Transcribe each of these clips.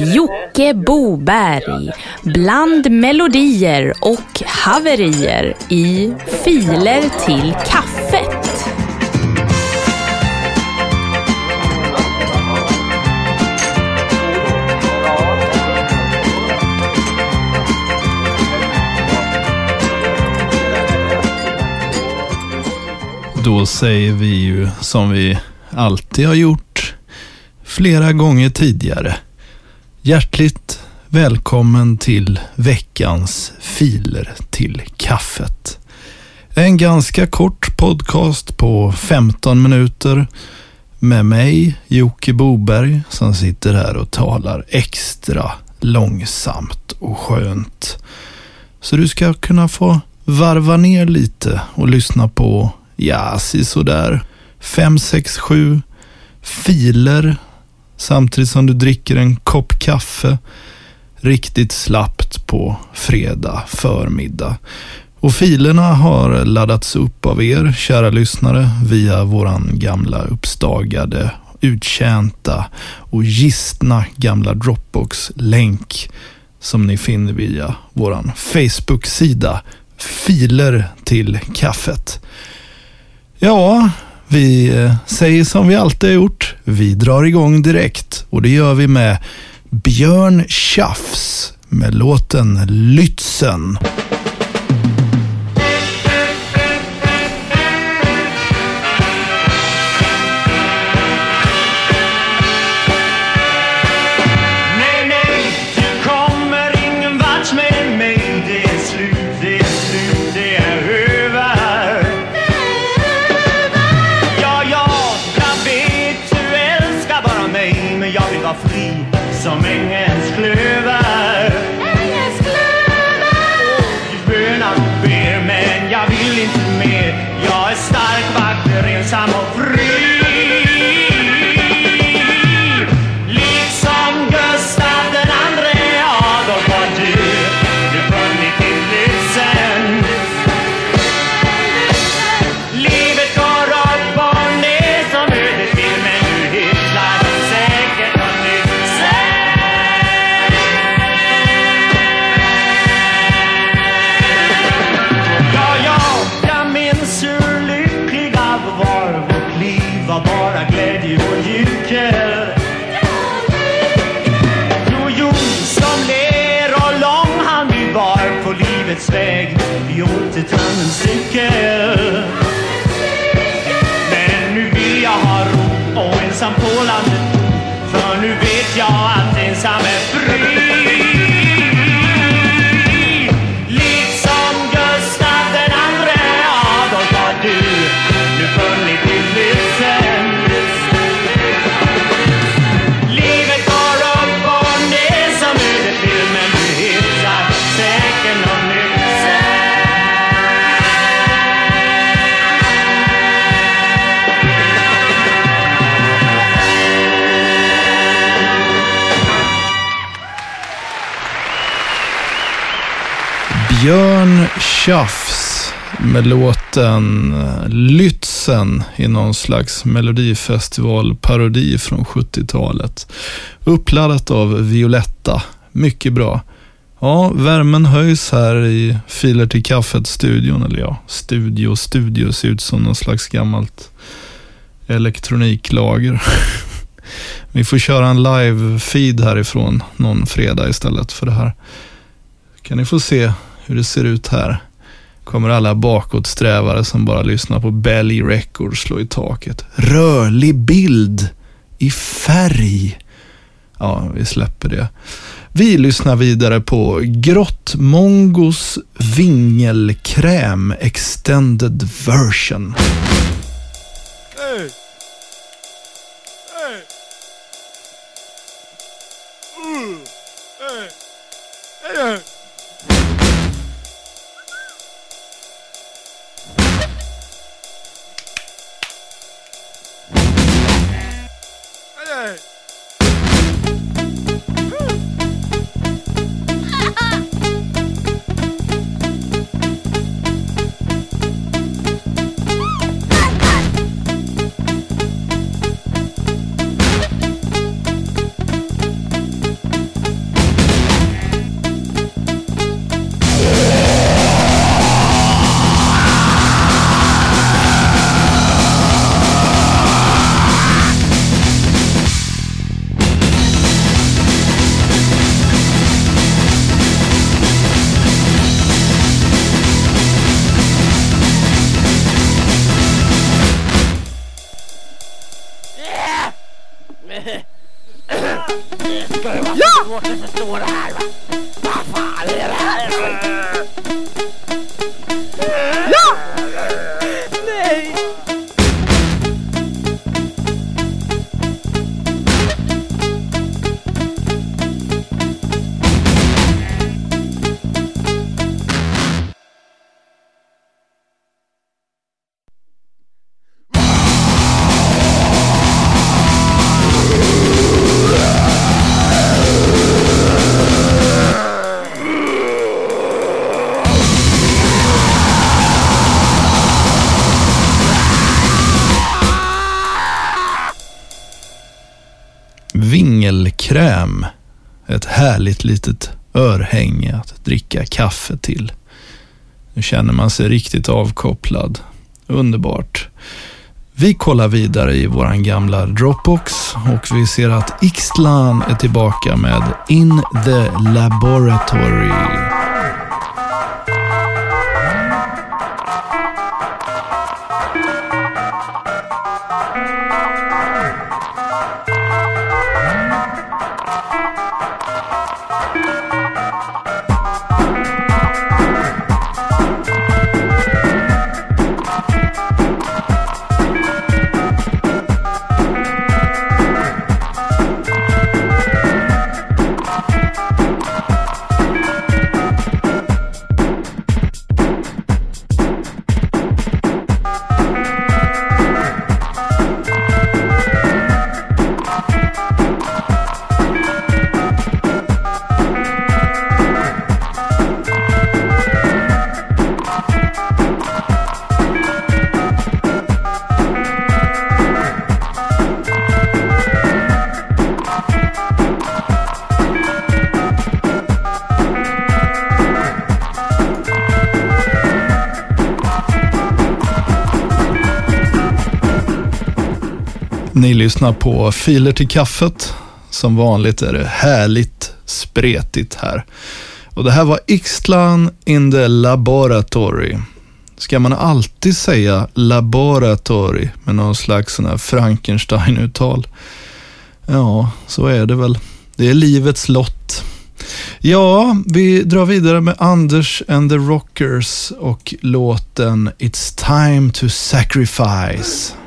Jocke Boberg bland melodier och haverier i Filer till kaffet. Då säger vi ju som vi alltid har gjort flera gånger tidigare. Hjärtligt välkommen till veckans filer till kaffet. En ganska kort podcast på 15 minuter med mig, Jocke Boberg, som sitter här och talar extra långsamt och skönt. Så du ska kunna få varva ner lite och lyssna på, ja, sådär, fem, sex, sju filer samtidigt som du dricker en kopp kaffe riktigt slappt på fredag förmiddag. Och filerna har laddats upp av er, kära lyssnare, via våran gamla uppstagade, uttjänta och gistna gamla Dropbox-länk som ni finner via våran Facebook-sida Filer till kaffet. Ja, vi eh, säger som vi alltid har gjort. Vi drar igång direkt och det gör vi med Björn Tjafs med låten Lützen. Väg. Vi åkte en Men nu vill jag ha ro och ensam på landet. För nu vet jag att ensam är fri. Björn Tjafs med låten eh, Lützen i någon slags melodifestivalparodi från 70-talet. Uppladdat av Violetta. Mycket bra. Ja, värmen höjs här i Filer till kaffet-studion. Eller ja, studio, studio ser ut som någon slags gammalt elektroniklager. Vi får köra en live-feed härifrån någon fredag istället för det här. Kan ni få se hur det ser ut här. Kommer alla bakåtsträvare som bara lyssnar på Belly Records slå i taket. Rörlig bild i färg. Ja, vi släpper det. Vi lyssnar vidare på Grottmongos vingelkräm extended version. Hey. Ett härligt litet örhänge att dricka kaffe till. Nu känner man sig riktigt avkopplad. Underbart. Vi kollar vidare i våran gamla Dropbox och vi ser att Ixtlan är tillbaka med In the Laboratory. Ni lyssnar på Filer till kaffet. Som vanligt är det härligt spretigt här. Och det här var Ixtlan in the Laboratory. Ska man alltid säga laboratory med någon slags sån här Frankenstein-uttal? Ja, så är det väl. Det är livets lott. Ja, vi drar vidare med Anders and the Rockers och låten It's time to sacrifice.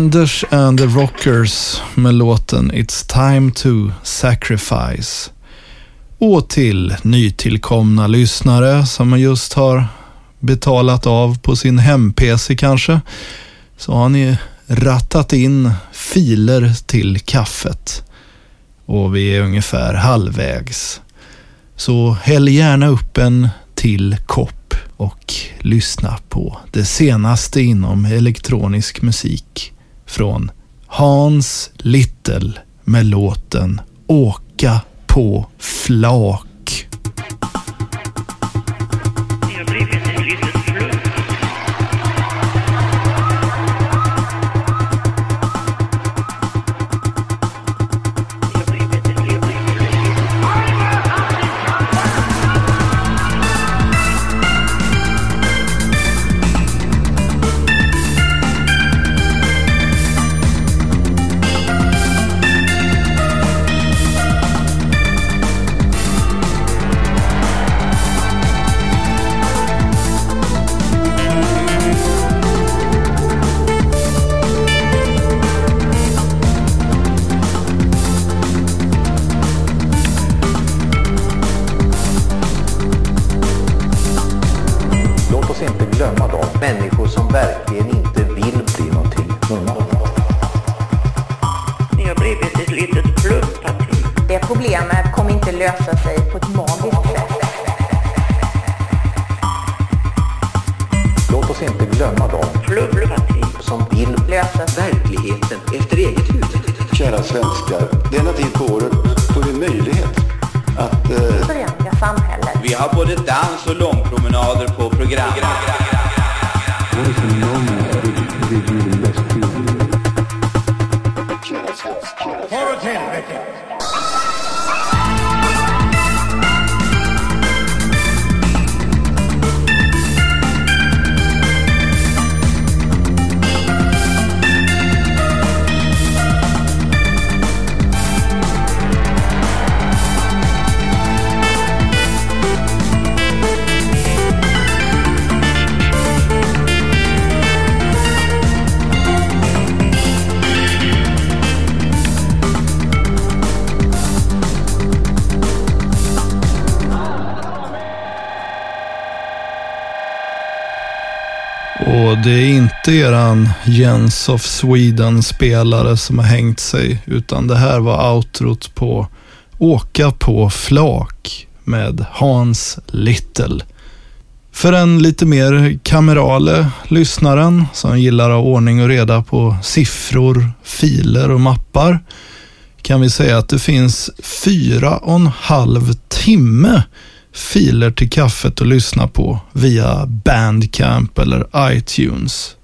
Anders and the Rockers med låten It's time to sacrifice. Och till nytillkomna lyssnare som just har betalat av på sin hem-PC kanske, så har ni rattat in filer till kaffet. Och vi är ungefär halvvägs. Så häll gärna upp en till kopp och lyssna på det senaste inom elektronisk musik från Hans Little med låten Åka på flak. Problemet kommer inte lösa sig på ett magiskt sätt. Låt oss inte glömma dem Fluffati. som vill Lösa verkligheten efter eget huvud. Kära svenskar, denna tid på året får vi möjlighet att eh, Förändra samhället. Vi har både dans och långpromenader på program. Och det är inte eran Jens of Sweden-spelare som har hängt sig, utan det här var outrot på Åka på flak med Hans Little. För en lite mer kamerale lyssnaren som gillar att ha ordning och reda på siffror, filer och mappar kan vi säga att det finns fyra och en halv timme filer till kaffet att lyssna på via Bandcamp eller iTunes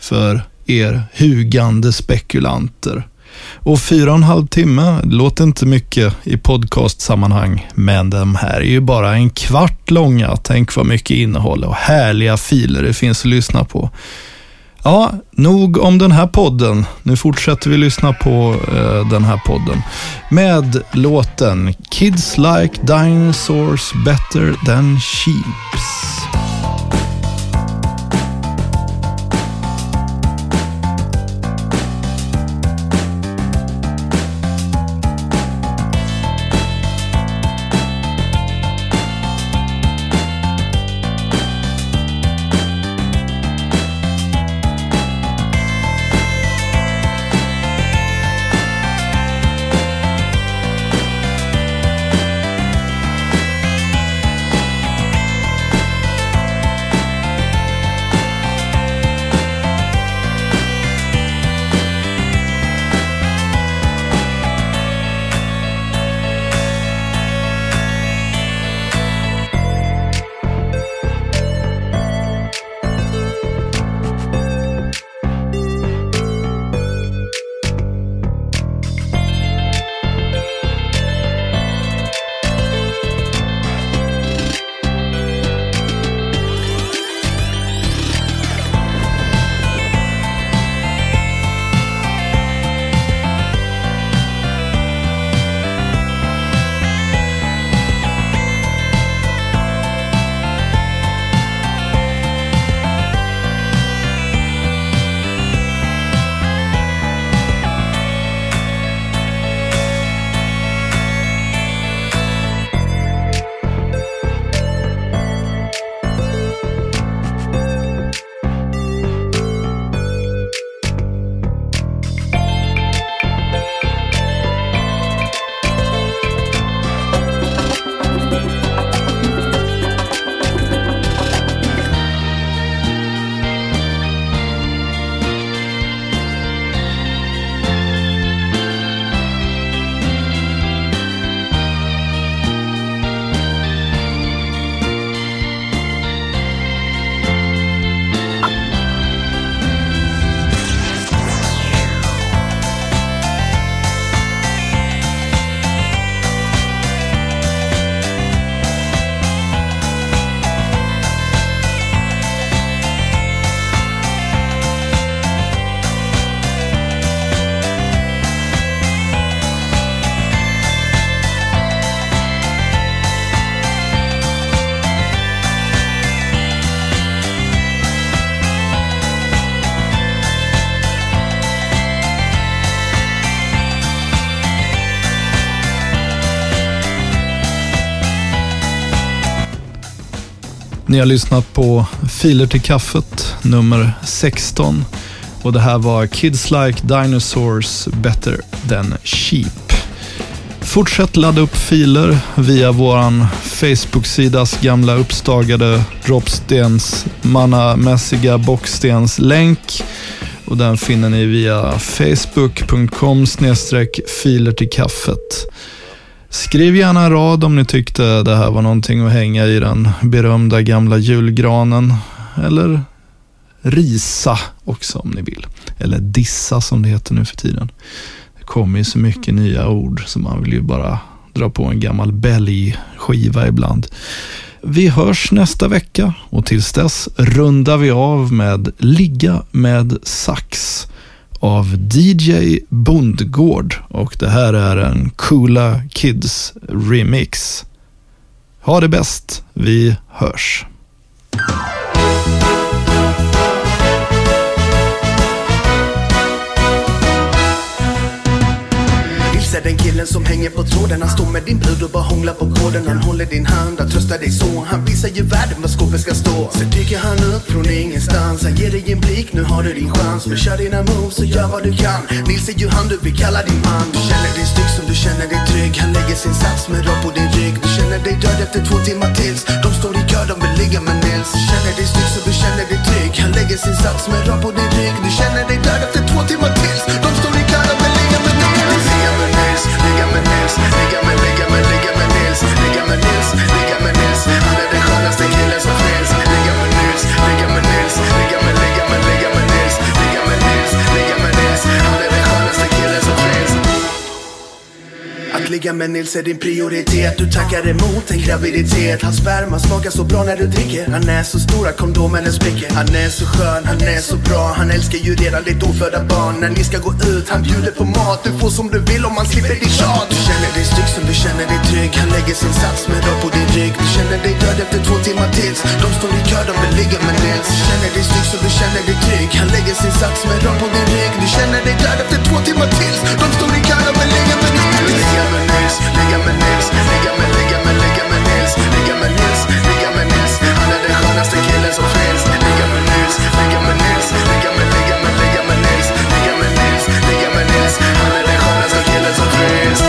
för er hugande spekulanter. Och fyra och en halv timme låter inte mycket i podcastsammanhang, men de här är ju bara en kvart långa. Tänk vad mycket innehåll och härliga filer det finns att lyssna på. Ja, nog om den här podden. Nu fortsätter vi lyssna på eh, den här podden med låten Kids like dinosaurs better than sheeps. Ni har lyssnat på Filer till kaffet nummer 16 och det här var Kids Like Dinosaurs Better Than Sheep. Fortsätt ladda upp filer via vår Facebook-sidas gamla uppstagade droppstens mannamässiga bockstens länk. Och den finner ni via facebook.com filer till kaffet. Skriv gärna en rad om ni tyckte det här var någonting att hänga i den berömda gamla julgranen. Eller risa också om ni vill. Eller dissa som det heter nu för tiden. Det kommer ju så mycket nya ord så man vill ju bara dra på en gammal bälgskiva ibland. Vi hörs nästa vecka och tills dess rundar vi av med Ligga med sax av DJ Bondgård och det här är en Coola Kids remix. Ha det bäst, vi hörs. Ser den killen som hänger på tråden. Han står med din brud och bara hånglar på koden. Han håller din hand, han tröstar dig så. Han visar ju världen var skåpet ska stå. Sen dyker han upp från ingenstans. Han ger dig en blick, nu har du din chans. Men kör dina moves och gör vad du kan. Nils är ju han du vill kalla din man. Du känner dig stygg som du känner dig trygg. Han lägger sin sats med rakt på din rygg. Du känner dig död efter två timmar tills. De står i kö, de vill ligga med Nils. Du känner dig stygg som du känner dig trygg. Han lägger sin sats med rakt på din rygg. Du känner att ligga med Nils är din prioritet. Du tackar emot en graviditet. Hans sperma smakar så bra när du dricker. Han är så stor att kondomen den spricker. Han är så skön, han är så bra. Han älskar ju redan ditt ofödda barn. När ni ska gå ut, han bjuder på mat. Du får som du vill om man slipper ditt tjat. Du känner dig stygg som du känner dig trygg. Han lägger sin sats med rör på din rygg. Du känner dig död efter två timmar tills. De står i kö, de vill ligga med Nils. Du känner dig stygg som du känner dig trygg. Han lägger sin sats med rör på din rygg. Du känner dig död efter två timmar tills. De står i kö, de vill ligga med Nils. Nils, ligga med Nils Ligga med, ligga med, ligga med Nils Ligga med Nils, ligga med Nils Han är den skönaste killen som finns Ligga med Nils, ligga med Nils Ligga med, ligga med, ligga med Nils Ligga med Nils, ligga med Nils Han är den skönaste killen som finns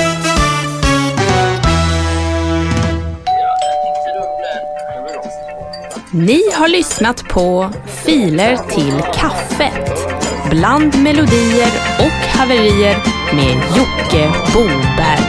Ni har lyssnat på Filer till kaffet. Bland melodier och haverier med Jocke Boberg.